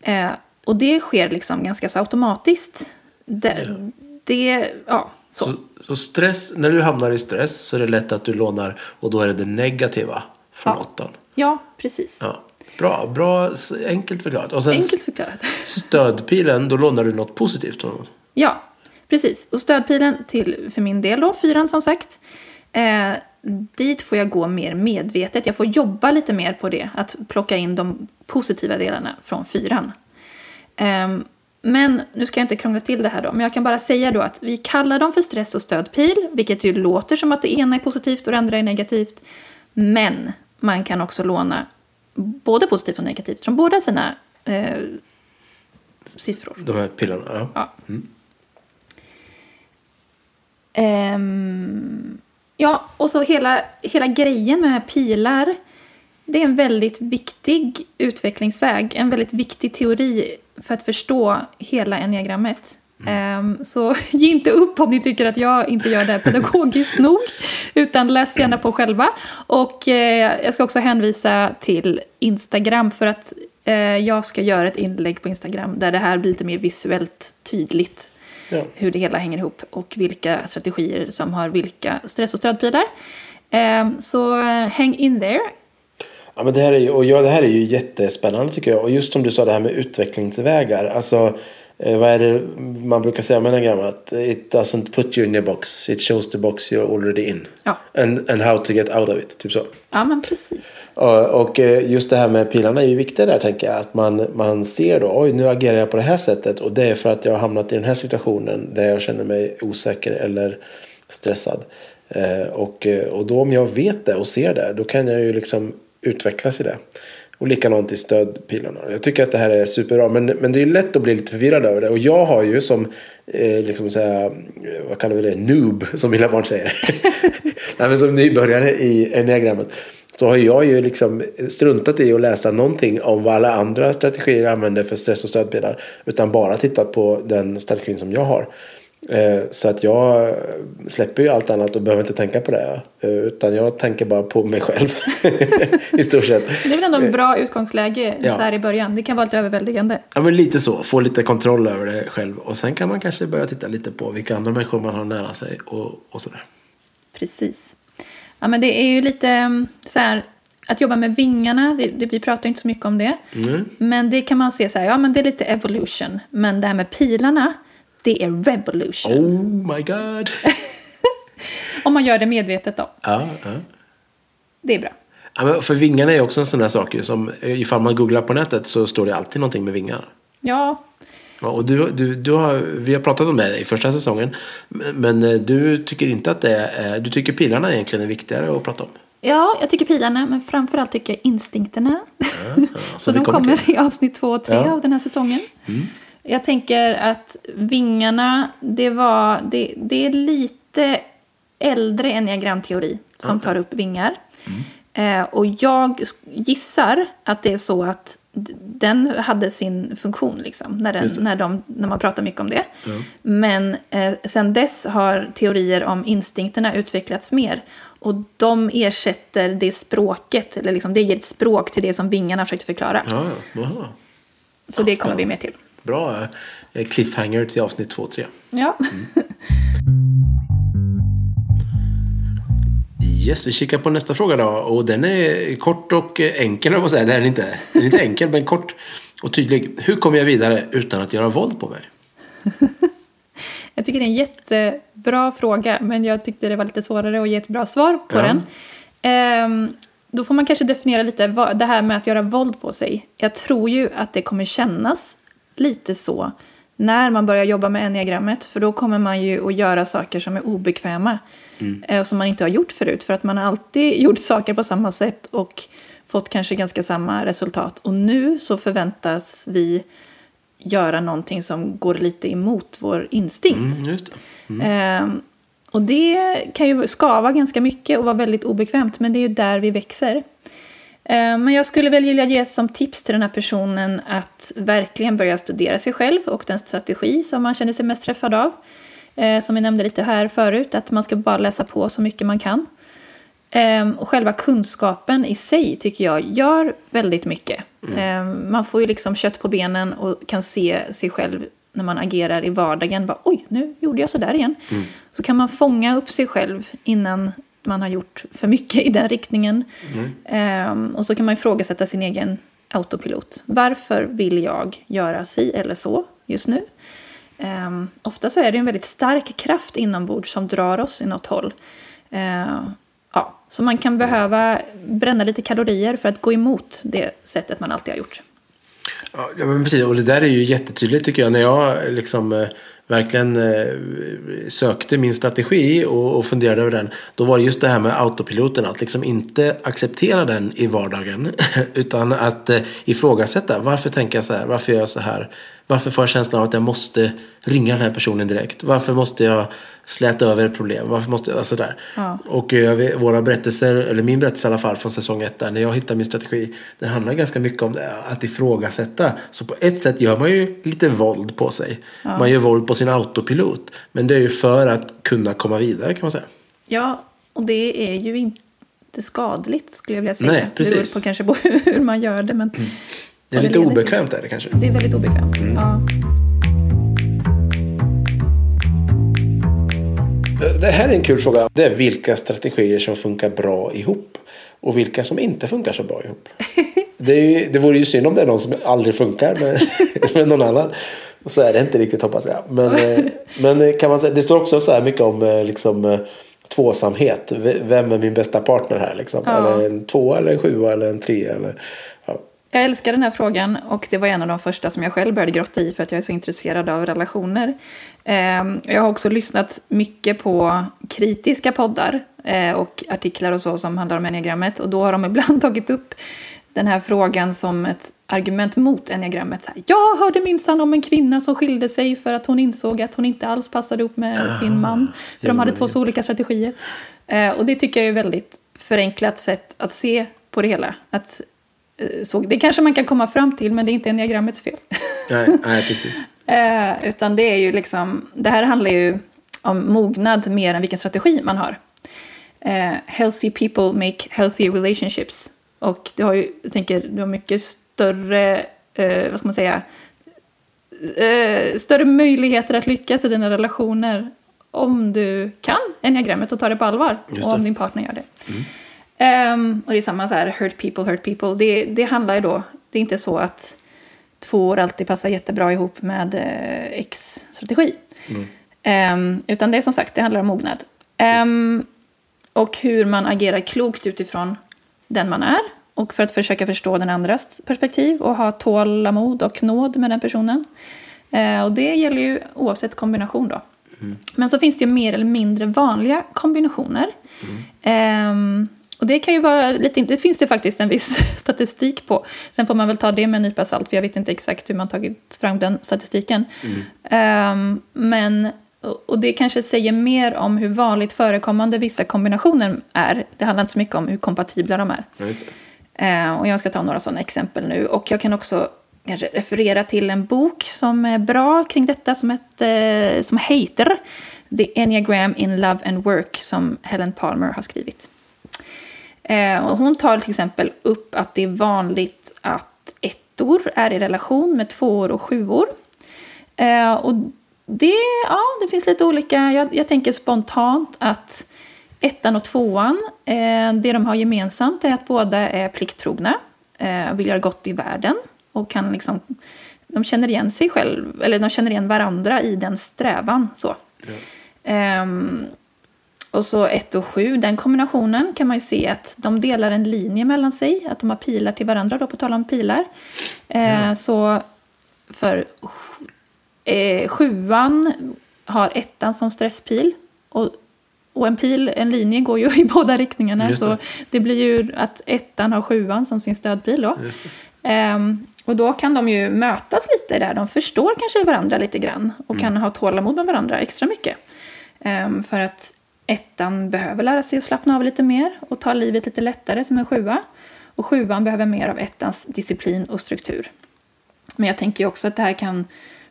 Eh, och det sker liksom ganska så automatiskt. Det, det ja, så. Så, så stress, när du hamnar i stress så är det lätt att du lånar och då är det det negativa från Ja. åttan. Ja, precis. Ja. Bra, bra, enkelt förklarat. Och sen Enkelt förklarat. stödpilen, då lånar du något positivt från. Ja, precis. Och stödpilen till, för min del då, fyran som sagt. Eh, dit får jag gå mer medvetet. Jag får jobba lite mer på det. Att plocka in de positiva delarna från fyran. Ehm, men nu ska jag inte krångla till det här då. Men jag kan bara säga då att vi kallar dem för stress och stödpil. Vilket ju låter som att det ena är positivt och det andra är negativt. Men man kan också låna både positivt och negativt från båda sina eh, siffror. De här pillarna. Ja. Ja. Ehm, ja, och så hela, hela grejen med pilar. Det är en väldigt viktig utvecklingsväg. En väldigt viktig teori för att förstå hela enneagrammet. Ehm, så ge inte upp om ni tycker att jag inte gör det pedagogiskt nog. Utan läs gärna på själva. Och eh, jag ska också hänvisa till Instagram för att eh, jag ska göra ett inlägg på Instagram där det här blir lite mer visuellt tydligt Ja. hur det hela hänger ihop och vilka strategier som har vilka stress och stödpilar. Ehm, Så eh, häng in there. Ja, men det här är ju, och ja, det här är ju jättespännande tycker jag. Och just som du sa det här med utvecklingsvägar. Alltså, eh, vad är det man brukar säga med enneagram? Att it doesn't put you in a box. It shows the box you're already in. Ja. And, and how to get out of it. Typ så. Ja, men precis. Och, och eh, just det här med pilarna är ju viktigt där tänker jag. Att man, man ser då, oj nu agerar jag på det här sättet. Och det är för att jag har hamnat i den här situationen där jag känner mig osäker eller stressad. Eh, och, eh, och då om jag vet det och ser det, då kan jag ju liksom utvecklas i det. Och likadant i stödpilarna. Jag tycker att det här är superbra. Men, men det är lätt att bli lite förvirrad över det. Och jag har ju som, eh, liksom så här, eh, vad kallar vi det, noob som mina barn säger. Nej, men som nybörjare i enneagrammet. Så har jag ju liksom struntat i att läsa någonting om vad alla andra strategier använder för stress och stödpilar. Utan bara tittat på den strategin som jag har. Eh, Så att jag släpper ju allt annat och behöver inte tänka på det. Eh, Utan jag tänker bara på mig själv. I stort sett. Det är väl ändå en bra utgångsläge Ja. så här i början. Det kan vara lite överväldigande. Ja men lite så. Få lite kontroll över det själv. Och sen kan man kanske börja titta lite på vilka andra människor man har nära sig. Och, och sådär. Precis. Ja, men det är ju lite mm, så här, att jobba med vingarna, vi, vi pratar inte så mycket om det. Mm. Men det kan man se så här, ja men det är lite evolution. Men det här med pilarna, det är revolution. Oh my god. Om man gör det medvetet då. Ja, ja. Det är bra. Ja, för vingarna är också en sån där sak som eh, ifall man googlar på nätet så står det alltid någonting med vingar. Ja, Ja, och du, du, du har, vi har pratat om det i första säsongen. Men eh, du tycker inte att det är, du tycker pilarna egentligen är viktigare att prata om. ja, jag tycker pilarna, men framförallt tycker jag instinkterna. så som vi de kommer kommer i avsnitt två och tre Ja. av den här säsongen. Jag tänker att vingarna, det, var, det, det är lite äldre enneagramteori som tar upp vingar. Eh, och jag gissar att det är så att den hade sin funktion liksom, när, den, när, de, när man pratar mycket om det. Men eh, sen dess har teorier om instinkterna utvecklats mer. Och de ersätter det språket, eller liksom, det ger ett språk till det som vingarna försökte förklara. Ja. Så det kommer vi mer till. Bra eh, cliffhanger till avsnitt 2 3. Ja. Yes, vi kikar på nästa fråga då. Och den är kort och eh, enkel, jag säga. Det är den inte. Den är inte enkel, men kort och tydlig. Hur kommer jag vidare utan att göra våld på mig? Jag tycker det är en jättebra fråga, men jag tyckte det var lite svårare att ge ett bra svar på Ja. den. Ehm, då får man kanske definiera lite vad, det här med att göra våld på sig. Jag tror ju att det kommer kännas lite så när man börjar jobba med enneagrammet, för då kommer man ju att göra saker som är obekväma eh, och som man inte har gjort förut, för att man har alltid gjort saker på samma sätt och fått kanske ganska samma resultat. Och nu så förväntas vi göra någonting som går lite emot vår instinkt. Mm, det. Ehm, och det kan ju skava ganska mycket och vara väldigt obekvämt, men det är ju där vi växer. Eh, Men jag skulle väl vilja ge som tips till den här personen att verkligen börja studera sig själv och den strategi som man känner sig mest träffad av. Eh, Som vi nämnde lite här förut, att man ska bara läsa på så mycket man kan. Ehm, Och själva kunskapen i sig tycker jag gör väldigt mycket. Ehm, Man får ju liksom kött på benen och kan se sig själv när man agerar i vardagen. Bara, Oj, nu gjorde jag så där igen. Så kan man fånga upp sig själv innan man har gjort för mycket i den riktningen. Ehm, och så kan man ifrågasätta sin egen autopilot. Varför vill jag göra si eller så just nu? Um, ofta så är det en väldigt stark kraft inombords som drar oss i något håll. Eh, ja, så man kan behöva bränna lite kalorier för att gå emot det sättet man alltid har gjort. Ja, men precis. Och det där är ju jättetydligt tycker jag. När jag liksom eh, verkligen eh, sökte min strategi och, och funderade över den. Då var det just det här med autopiloten. Att liksom inte acceptera den i vardagen. Utan att eh, ifrågasätta. Varför tänker jag så här? Varför gör jag så här? Varför får jag känslan av att jag måste ringa den här personen direkt? Varför måste jag släta över ett problem? Varför måste. Alltså där. Ja. Och eh, jag våra berättelser, eller min berättelse i alla fall från säsong ett där, när jag hittade min strategi, den handlar ganska mycket om det, att ifrågasätta. Så på ett sätt gör man ju lite våld på sig. Man gör våld på sin autopilot. Men det är ju för att kunna komma vidare kan man säga. Ja, och det är ju inte skadligt skulle jag vilja säga. Nej, Det beror precis. på kanske på hur man gör det, men Det är lite obekvämt är det kanske. det är väldigt obekvämt. Ja. Det här är en kul fråga. Det är vilka strategier som funkar bra ihop. Och vilka som inte funkar så bra ihop. Det, är ju, det vore ju synd om det är någon som aldrig funkar med, med någon annan. Så är det inte riktigt hoppas jag. Men, eh, men eh, kan man säga, det står också så här mycket om eh, liksom, tvåsamhet. Vem är min bästa partner här? Liksom? Ja. Eller en tvåa eller en sjua eller en trea. Eller, ja. Jag älskar den här frågan och det var en av de första som jag själv började grotta i för att jag är så intresserad av relationer. Ehm, Jag har också lyssnat mycket på kritiska poddar eh, och artiklar och så som handlar om enneagrammet och då har de ibland tagit upp den här frågan som ett argument mot enneagrammet. Här, Jag hörde minsann om en kvinna som skilde sig för att hon insåg att hon inte alls passade ihop med sin man. För de hade två så olika strategier. Eh, Och det tycker jag är ett väldigt förenklat sätt att se på det hela. Att, eh, så, det kanske man kan komma fram till, men det är inte enneagrammets fel. Nej, nej, precis. Eh, utan det är ju liksom, det här handlar ju om mognad mer än vilken strategi man har. Eh, healthy people make healthy relationships. Och det har ju, jag tänker, du har mycket större, eh, vad ska man säga, eh, större möjligheter att lyckas i dina relationer om du kan enneagrammet och tar det på allvar. Och om din partner gör det. Ehm, och det är samma så här, hurt people, hurt people. Det, det handlar ju då, det är inte så att två alltid passar jättebra ihop med eh, X-strategi. Ehm, utan det är som sagt, det handlar om mognad. Ehm, och hur man agerar klokt utifrån den man är. Och för att försöka förstå den andras perspektiv och ha tålamod och nåd med den personen. Eh, och det gäller ju oavsett kombination då. Men så finns det ju mer eller mindre vanliga kombinationer. Ehm, och det kan ju vara lite, det finns det faktiskt en viss statistik på. Sen får man väl ta det med en nypa salt, för jag vet inte exakt hur man tagit fram den statistiken. Ehm, men, och det kanske säger mer om hur vanligt förekommande vissa kombinationer är. Det handlar inte så mycket om hur kompatibla de är. Eh, och jag ska ta några sådana exempel nu. Och jag kan också kanske referera till en bok som är bra kring detta som, ett, eh, som heter The Enneagram in Love and Work som Helen Palmer har skrivit. Eh, och hon tar till exempel upp att det är vanligt att ettor är i relation med tvåor och sjuor. Eh, och det, ja, det finns lite olika. Jag, jag tänker spontant att ettan och tvåan, eh, det de har gemensamt är att båda är plikttrogna, eh, vill göra gott i världen och kan liksom, de känner igen sig själv, eller de känner igen varandra i den strävan. Så. Ehm, och så 1 och 7, den kombinationen kan man ju se att de delar en linje mellan sig, att de har pilar till varandra, då på tal om pilar. Eh, Så för eh, sjuan har ettan som stresspil. Och, och en pil, en linje går ju i båda riktningarna. Det. Så det blir ju att ettan har sjuan som sin stödpil då. Ehm, och då kan de ju mötas lite där. De förstår kanske varandra lite grann och kan ha tålamod med varandra extra mycket. Ehm, för att ettan behöver lära sig att slappna av lite mer och ta livet lite lättare som en sjua. Och sjuan behöver mer av ettans disciplin och struktur. Men jag tänker också att det här kan,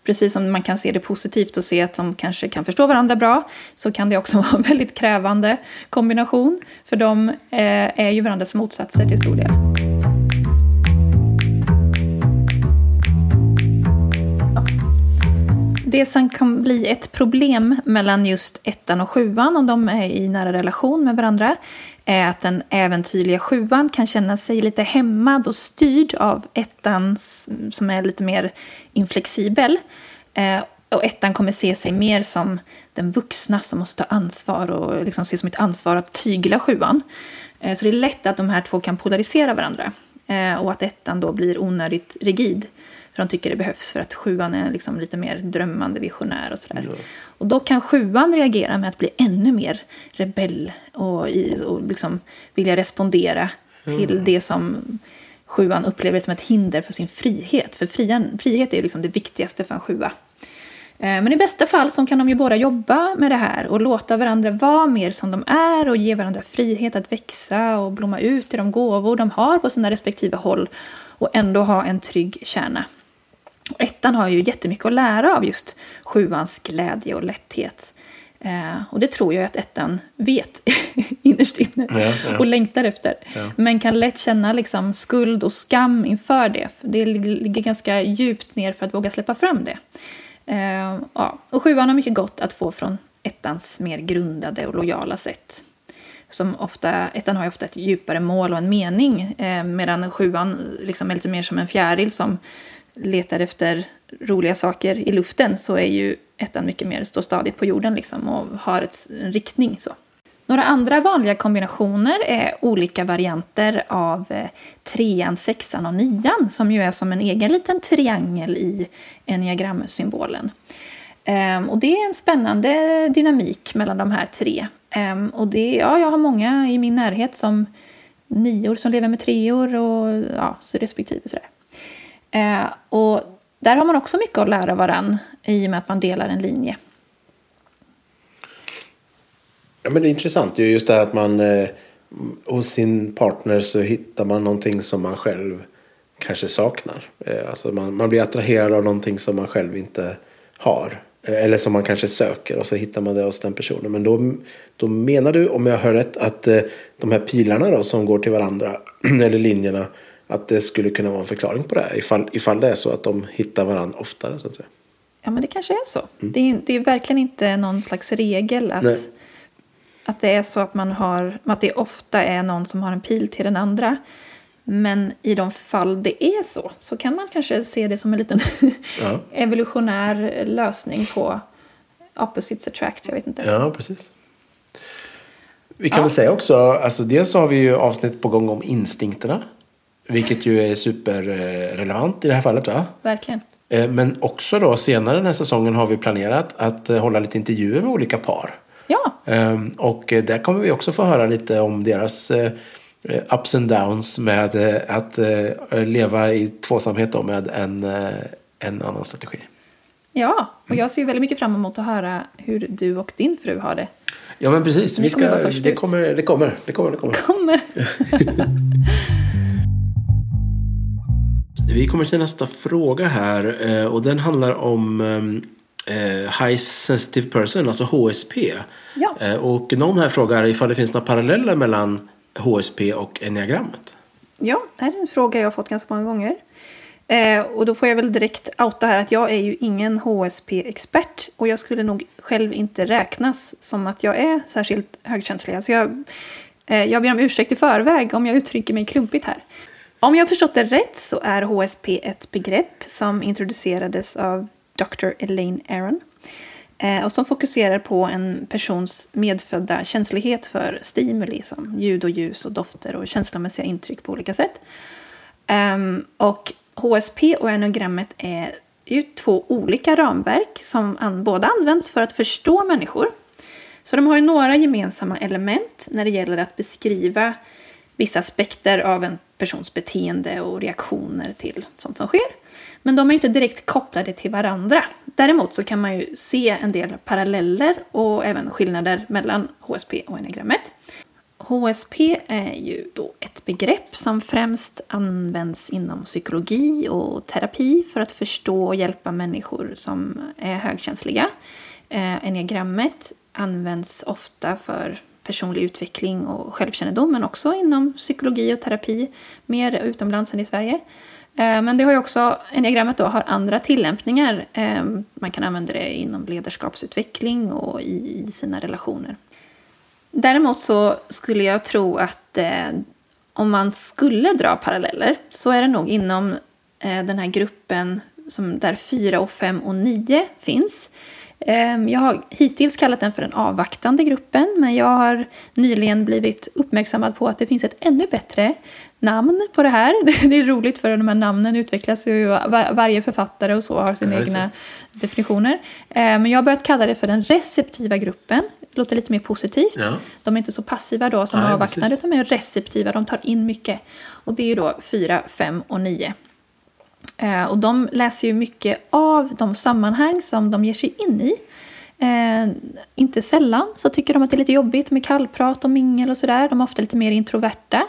precis som man kan se det positivt och se att de kanske kan förstå varandra bra, så kan det också vara en väldigt krävande kombination. För de eh, är ju varandras motsatser till stor del. Det som kan bli ett problem mellan just ettan och sjuan, om de är i nära relation med varandra, är att den äventyrliga sjuan kan känna sig lite hämmad och styrd av ettan som är lite mer inflexibel. Eh, och ettan kommer se sig mer som den vuxna som måste ta ansvar och liksom se som ett ansvar att tygla sjuan. Eh, så det är lätt att de här två kan polarisera varandra eh, och att ettan då blir onödigt rigid. För de tycker det behövs för att sjuan är liksom lite mer drömmande, visionär och sådär. Ja. Och då kan sjuan reagera med att bli ännu mer rebell och, i, och liksom vilja respondera mm. till det som sjuan upplever som ett hinder för sin frihet. För frian, frihet är ju liksom det viktigaste för en sjua. Eh, men i bästa fall så kan de ju båda jobba med det här och låta varandra vara mer som de är och ge varandra frihet att växa och blomma ut i de gåvor de har på sina respektive håll och ändå ha en trygg kärna. Ettan har ju jättemycket att lära av just sjuans glädje och lätthet. Eh, och det tror jag att ettan vet innerst inne ja, ja. och längtar efter. Ja. Men kan lätt känna liksom skuld och skam inför det. Det ligger ganska djupt ner för att våga släppa fram det. Eh, ja. Och sjuan har mycket gott att få från ettans mer grundade och lojala sätt. Som ofta, ettan har ju ofta ett djupare mål och en mening eh, medan sjuan liksom är lite mer som en fjäril som letar efter roliga saker i luften så är ju ettan mycket mer stå stadigt på jorden liksom och har ett, en riktning. Så. Några andra vanliga kombinationer är olika varianter av eh, trean, sexan och nian som ju är som en egen liten triangel i enneagramsymbolen. Ehm, och det är en spännande dynamik mellan de här tre. Ehm, och det, ja, jag har många i min närhet som nior som lever med treor och ja, så respektive sådär. Eh, och där har man också mycket att lära varann i och med att man delar en linje. Ja, men det är intressant just det här att man eh, hos sin partner så hittar man någonting som man själv kanske saknar. Eh, alltså man, man blir attraherad av någonting som man själv inte har. Eh, eller som man kanske söker och så hittar man det hos den personen. Men då, då menar du, om jag hör rätt, att eh, de här pilarna då som går till varandra, eller linjerna, att det skulle kunna vara en förklaring på det här, ifall, ifall det är så att de hittar varandra oftare. Så att säga. Ja, men det kanske är så. Mm. Det, är, det är verkligen inte någon slags regel att, att det är så att man har, att det ofta är någon som har en pil till den andra. Men i de fall det är så, så kan man kanske se det som en liten ja. evolutionär lösning på opposites attract, jag vet inte. Ja, precis. Vi kan ja. väl säga också, alltså dels har vi ju avsnitt på gång om instinkterna. Vilket ju är superrelevant i det här fallet va? Verkligen. Eh, men också då senare den här säsongen har vi planerat att eh, hålla lite intervjuer med olika par. Ja. Ehm, och där kommer vi också få höra lite om deras eh, ups and downs med att leva i tvåsamhet då med en, en annan strategi. Ja, och jag ser väldigt mycket fram emot att höra hur du och din fru har det. Ja, men precis. Vi ska, det, kommer, det kommer. Det kommer. Det kommer. kommer. Vi kommer till nästa fråga här eh, och den handlar om eh, High Sensitive Person, alltså HSP. Ja. Eh, och någon här frågar ifall det finns några paralleller mellan HSP och enneagrammet. Ja, det här är en fråga jag har fått ganska många gånger. och då får jag väl direkt outa här att jag är ju ingen HSP-expert och jag skulle nog själv inte räknas som att jag är särskilt högkänslig. Alltså jag, jag ber om ursäkt i förväg om jag uttrycker mig klumpigt här. Om jag har förstått det rätt så är HSP ett begrepp som introducerades av Dr. Elaine Aron eh, och som fokuserar på en persons medfödda känslighet för stimuli som ljud och ljus och dofter och känslomässiga intryck på olika sätt. Ehm, och HSP och enogrammet är ju två olika ramverk som båda används för att förstå människor. Så de har ju några gemensamma element när det gäller att beskriva vissa aspekter av en persons beteende och reaktioner till sånt som sker. Men de är inte direkt kopplade till varandra. Däremot så kan man ju se en del paralleller och även skillnader mellan HSP och enagrammet. HSP är ju då ett begrepp som främst används inom psykologi och terapi för att förstå och hjälpa människor som är högkänsliga. Eh, Enneagrammet används ofta för personlig utveckling och självkännedom men också inom psykologi och terapi, mer utomlands än i Sverige. Eh, men det har ju också, enneagrammet då har andra tillämpningar. Eh, man kan använda det inom ledarskapsutveckling och i sina relationer. Däremot så skulle jag tro att eh, om man skulle dra paralleller så är det nog inom den här gruppen som, där 4 och 5 och 9 finns. Eh, jag har hittills kallat den för den avvaktande gruppen men jag har nyligen blivit uppmärksammad på att det finns ett ännu bättre namn på det här. Det är roligt för de här namnen utvecklas ju, varje författare och så har sina egna definitioner. Eh, men jag har börjat kalla det för den receptiva gruppen låter lite mer positivt. Ja. De är inte så passiva då som Nej, avvaktande, utan är receptiva. De tar in mycket. Och det är ju då 4, 5 och 9. Eh, och de läser ju mycket av de sammanhang som de ger sig in i. Eh, inte sällan så tycker de att det är lite jobbigt med kallprat och mingel och sådär. De är ofta lite mer introverta.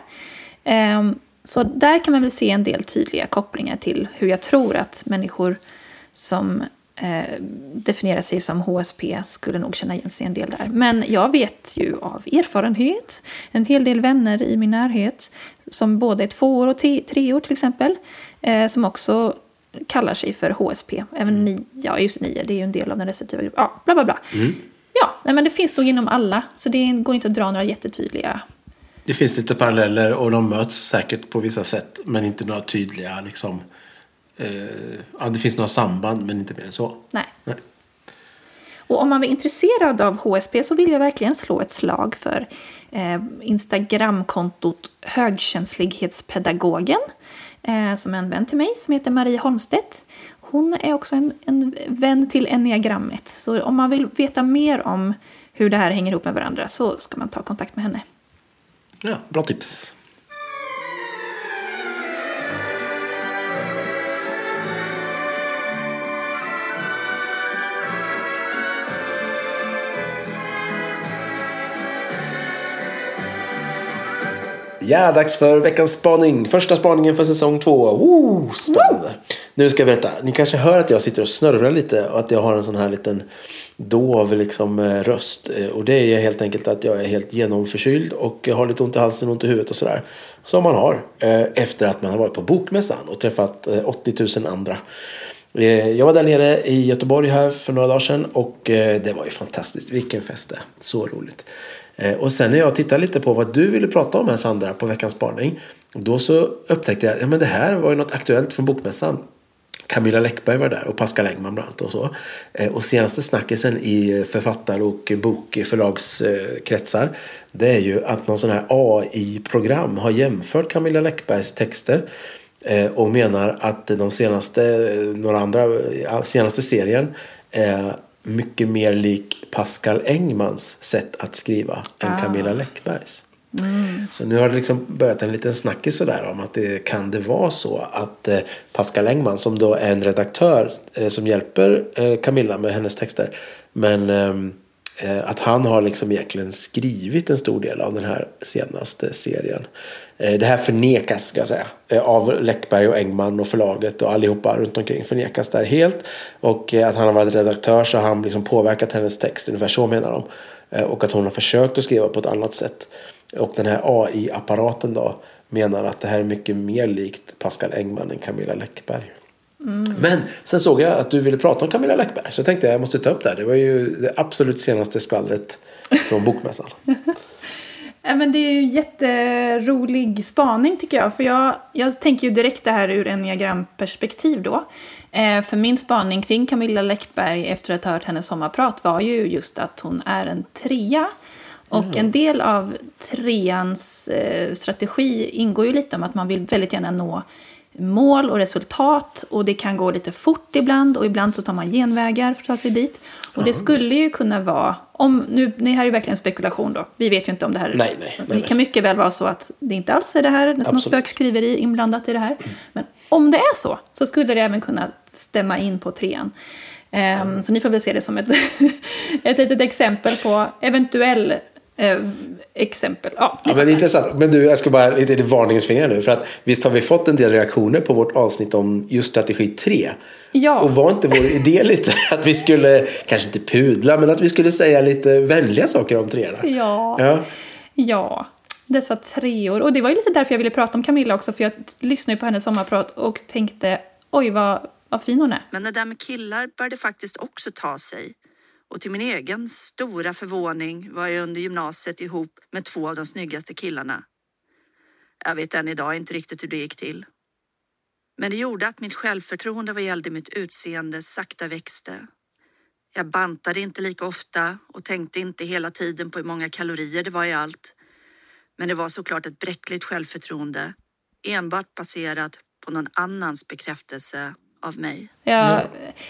Eh, så där kan man väl se en del tydliga kopplingar till hur jag tror att människor som eh, definierar sig som HSP skulle nog känna igen sig en del där. Men jag vet ju av erfarenhet, en hel del vänner i min närhet som både är tvåor och treor till exempel, eh, som också kallar sig för HSP. Även mm. ni, ja just nio, det är ju en del av den receptiva gruppen. Ja, bla bla bla. Mm. Ja, nej, men det finns nog inom alla, så det går inte att dra några jättetydliga det finns lite paralleller och de möts säkert på vissa sätt men inte några tydliga liksom, eh, ja, det finns några samband men inte mer än så. Nej. Nej. Och om man är intresserad av HSP så vill jag verkligen slå ett slag för eh, Instagramkontot Högkänslighetspedagogen eh, som är en vän till mig som heter Marie Holmstedt. Hon är också en, en vän till enneagrammet så om man vill veta mer om hur det här hänger ihop med varandra så ska man ta kontakt med henne. Ja, bra tips. Ja, dags för veckans spaning. Första spaningen för säsong två. Woo, spännande. Woo! Nu ska jag berätta. Ni kanske hör att jag sitter och snörvlar lite och att jag har en sån här liten dov liksom, eh, röst. Eh, och det är helt enkelt att jag är helt genomförkyld och har lite ont i halsen, ont i huvudet och sådär. Som man har eh, efter att man har varit på Bokmässan och träffat 80 000 andra. Jag var där nere i Göteborg här för några dagar sedan och det var ju fantastiskt. Vilken fest det Så roligt. Eh, och sen när jag tittade lite på vad du ville prata om här Sandra på veckans spaning. Då så upptäckte jag att ja, det här var ju något aktuellt från Bokmässan. Camilla Läckberg var där och Pascal Engman bland annat och så. Eh, och senaste snackisen i författar och bokförlagskretsar det är ju att någon sån här AI-program har jämfört Camilla Läckbergs texter eh, och menar att de senaste, några andra, senaste serien mycket mer lik Pascal Engmans sätt att skriva än ah. Camilla Läckbergs. Mm. Så nu har det liksom börjat en liten snackis sådär om att det kan det vara så att eh, Pascal Engman som då är en redaktör eh, som hjälper eh, Camilla med hennes texter men ehm, Eh, att han har liksom egentligen skrivit en stor del av den här senaste serien. Eh, det här förnekas ska jag säga eh, av Läckberg och Engman och förlaget och allihopa runt omkring förnekas där helt. Och att han har varit redaktör så har han liksom påverkat hennes text, ungefär så menar de. Och att hon har försökt att skriva på ett annat sätt. Och den här AI-apparaten då menar att det här är mycket mer likt Pascal Engman än Camilla Läckberg. Mm. Men sen såg jag att du ville prata om Camilla Läckberg. Så jag tänkte jag måste ta upp det här. Det var ju det absolut senaste skvallret från Bokmässan. Men det är ju en jätterolig spaning tycker jag. För jag, jag tänker ju direkt det här ur enneagramperspektiv då. Eh, för min spaning kring Camilla Läckberg efter att ha hört hennes sommarprat var ju just att hon är en trea. Och mm. en del av treans eh, strategi ingår ju lite om att man vill väldigt gärna nå mål och resultat och det kan gå lite fort ibland och ibland så tar man genvägar för att ta sig dit. Och det skulle ju kunna vara, om, nu, det här är ju verkligen spekulation då, vi vet ju inte om det här nej, nej, nej, Det kan mycket väl vara så att det inte alls är det här, nästan något spökskriveri inblandat i det här. Men om det är så, så skulle det även kunna stämma in på trean. Um, mm. Så ni får väl se det som ett, ett litet exempel på eventuell Eh, exempel. Ja, Ja, men det är intressant. Men du, jag ska bara lite i varningens finger nu. För att visst har vi fått en del reaktioner på vårt avsnitt om just strategi 3. Ja. Och var inte vår idé lite att vi skulle, kanske inte pudla, men att vi skulle säga lite vänliga saker om treorna? Ja. Ja. Ja, dessa treor. Och det var ju lite därför jag ville prata om Camilla också, för jag lyssnade ju på hennes sommarprat och tänkte oj vad, vad fin hon är. Men det där med killar började faktiskt också ta sig. Och till min egen stora förvåning var jag under gymnasiet ihop med två av de snyggaste killarna. Jag vet än idag inte riktigt hur det gick till. Men det gjorde att mitt självförtroende vad gällde mitt utseende sakta växte. Jag bantade inte lika ofta och tänkte inte hela tiden på hur många kalorier det var i allt. Men det var såklart ett bräckligt självförtroende, enbart baserat på någon annans bekräftelse av mig. Jag,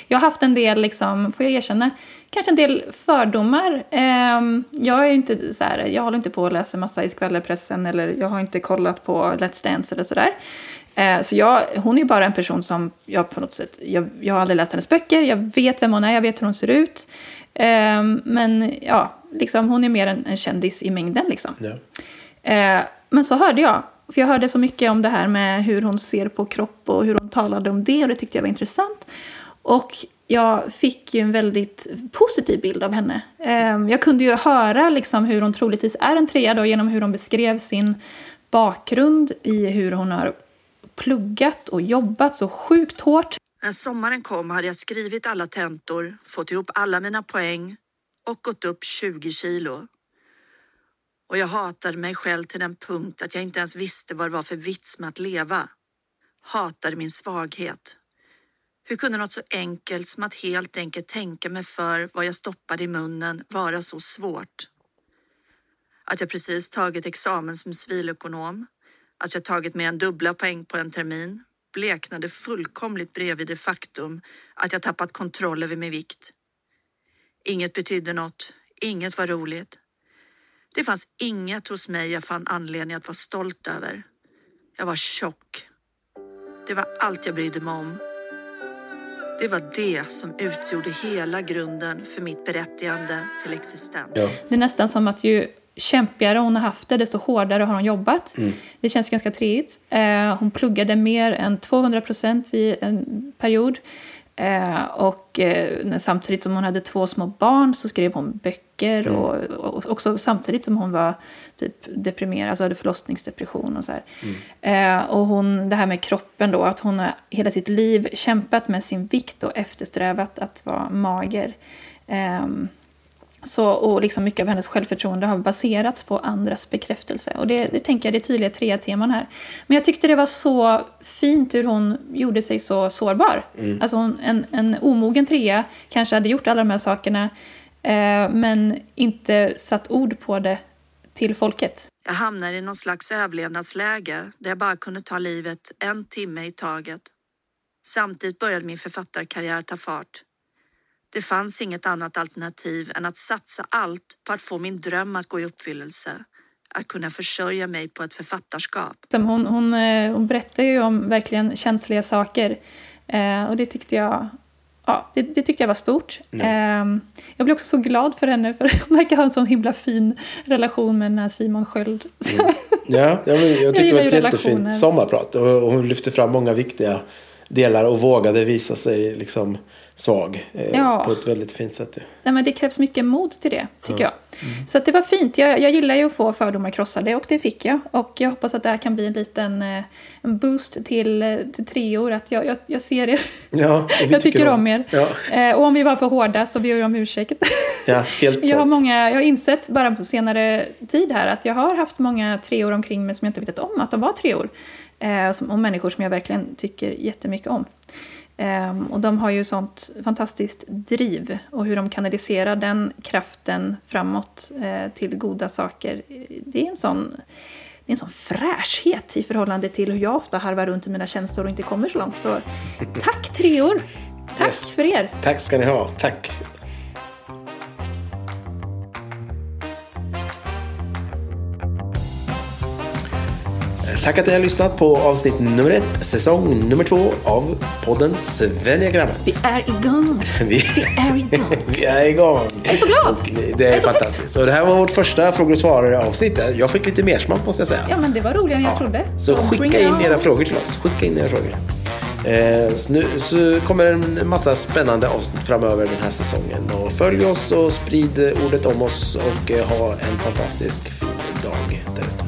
jag har haft en del, liksom, får jag erkänna, kanske en del fördomar. Ehm, jag är inte så här, jag håller inte på att läsa massa i skvallerpressen eller jag har inte kollat på Let's Dance eller sådär. Eh, så jag, hon är bara en person som jag på något sätt, jag, jag har aldrig läst hennes böcker, jag vet vem hon är, jag vet hur hon ser ut. Ehm, men ja, liksom, hon är mer en, en kändis i mängden liksom. Ja. Eh, men så hörde jag, för jag hörde så mycket om det här med hur hon ser på kropp och hur hon talade om det och det tyckte jag var intressant. Och jag fick ju en väldigt positiv bild av henne. Ehm, jag kunde ju höra liksom hur hon troligtvis är en trea då, genom hur hon beskrev sin bakgrund i hur hon har pluggat och jobbat så sjukt hårt. När sommaren kom hade jag skrivit alla tentor, fått ihop alla mina poäng och gått upp 20 kilo. Och jag hatade mig själv till den punkt att jag inte ens visste vad det var för vits med att leva. Hatade min svaghet. Hur kunde något så enkelt som att helt enkelt tänka mig för vad jag stoppade i munnen vara så svårt? Att jag precis tagit examen som civilekonom, att jag tagit med en dubbla poäng på en termin, bleknade fullkomligt bredvid det faktum att jag tappat kontroll över min vikt. Inget betydde något, inget var roligt. Det fanns inget hos mig jag fann anledning att vara stolt över. Jag var tjock. Det var allt jag brydde mig om. Det var det som utgjorde hela grunden för mitt berättigande till existens. Ja. Det är nästan som att ju kämpigare hon har haft det, desto hårdare har hon jobbat. Det känns ganska treigt. Eh, hon pluggade mer än 200 procent vid en period. Eh, och eh, samtidigt som hon hade två små barn så skrev hon böcker. Och, och också samtidigt som hon var typ deprimerad, alltså hade förlossningsdepression och så här. Eh, och hon, det här med kroppen då, att hon har hela sitt liv kämpat med sin vikt och eftersträvat att vara mager. Så, och liksom mycket av hennes självförtroende har baserats på andras bekräftelse. Och det, det tänker jag, det är tydliga tre teman här. Men jag tyckte det var så fint hur hon gjorde sig så sårbar. Alltså hon, en, en omogen trea kanske hade gjort alla de här sakerna eh, men inte satt ord på det till folket. Jag hamnade i någon slags överlevnadsläge där jag bara kunde ta livet en timme i taget. Samtidigt började min författarkarriär ta fart. Det fanns inget annat alternativ än att satsa allt på att få min dröm att gå i uppfyllelse. Att kunna försörja mig på ett författarskap. Hon, hon, eh, hon berättar ju om verkligen känsliga saker. Eh, och det tyckte jag, ja, det, det tyckte jag var stort. Eh, jag blev också så glad för henne, för hon verkar ha en sån himla fin relation med den här Simon Sköld. Så- Ja, ja men jag tyckte det gillar var ett jättefint sommarprat. Och och hon lyfte fram många viktiga delar och vågade visa sig liksom svag. Eh, Ja. På ett väldigt fint sätt. ju. Nej, men det krävs mycket mod till det, tycker jag. Så att det var fint. Jag, jag gillar ju att få fördomar krossade och det fick jag. Och jag hoppas att det här kan bli en liten eh, en boost till, eh, till treor. Att jag, jag, jag ser er. Ja, jag tycker om er. Ja, Eh, och om vi var för hårda så ber jag om ursäkt. ja helt Jag har, många, jag har insett bara på senare tid här att jag har haft många treor omkring mig som jag inte vetat om att de var treor. Eh, som, och människor som jag verkligen tycker jättemycket om. Ehm, och de har ju sånt fantastiskt driv och hur de kanaliserar den kraften framåt eh, till goda saker. Det är en sån det är en sån fräschhet i förhållande till hur jag ofta harvar runt i mina känslor och inte kommer så långt. Så tack treor! Tack Yes. för er! Tack ska ni ha. Tack. Tack att ni har lyssnat på avsnitt nummer ett, säsong nummer två av podden Svenniagrammet. Vi är igång! Vi, är igång. vi är igång. Jag är så glad! Och det är, är så fantastiskt. Och det här var vårt första frågor och svar avsnitt. Jag fick lite mer smak måste jag säga. Ja, men det var roligare än jag trodde. Så bring skicka in era frågor till oss. Skicka in era frågor. Eh, så nu så kommer en massa spännande avsnitt framöver den här säsongen. Och följ oss och sprid ordet om oss och eh, ha en fantastisk fin dag där ute.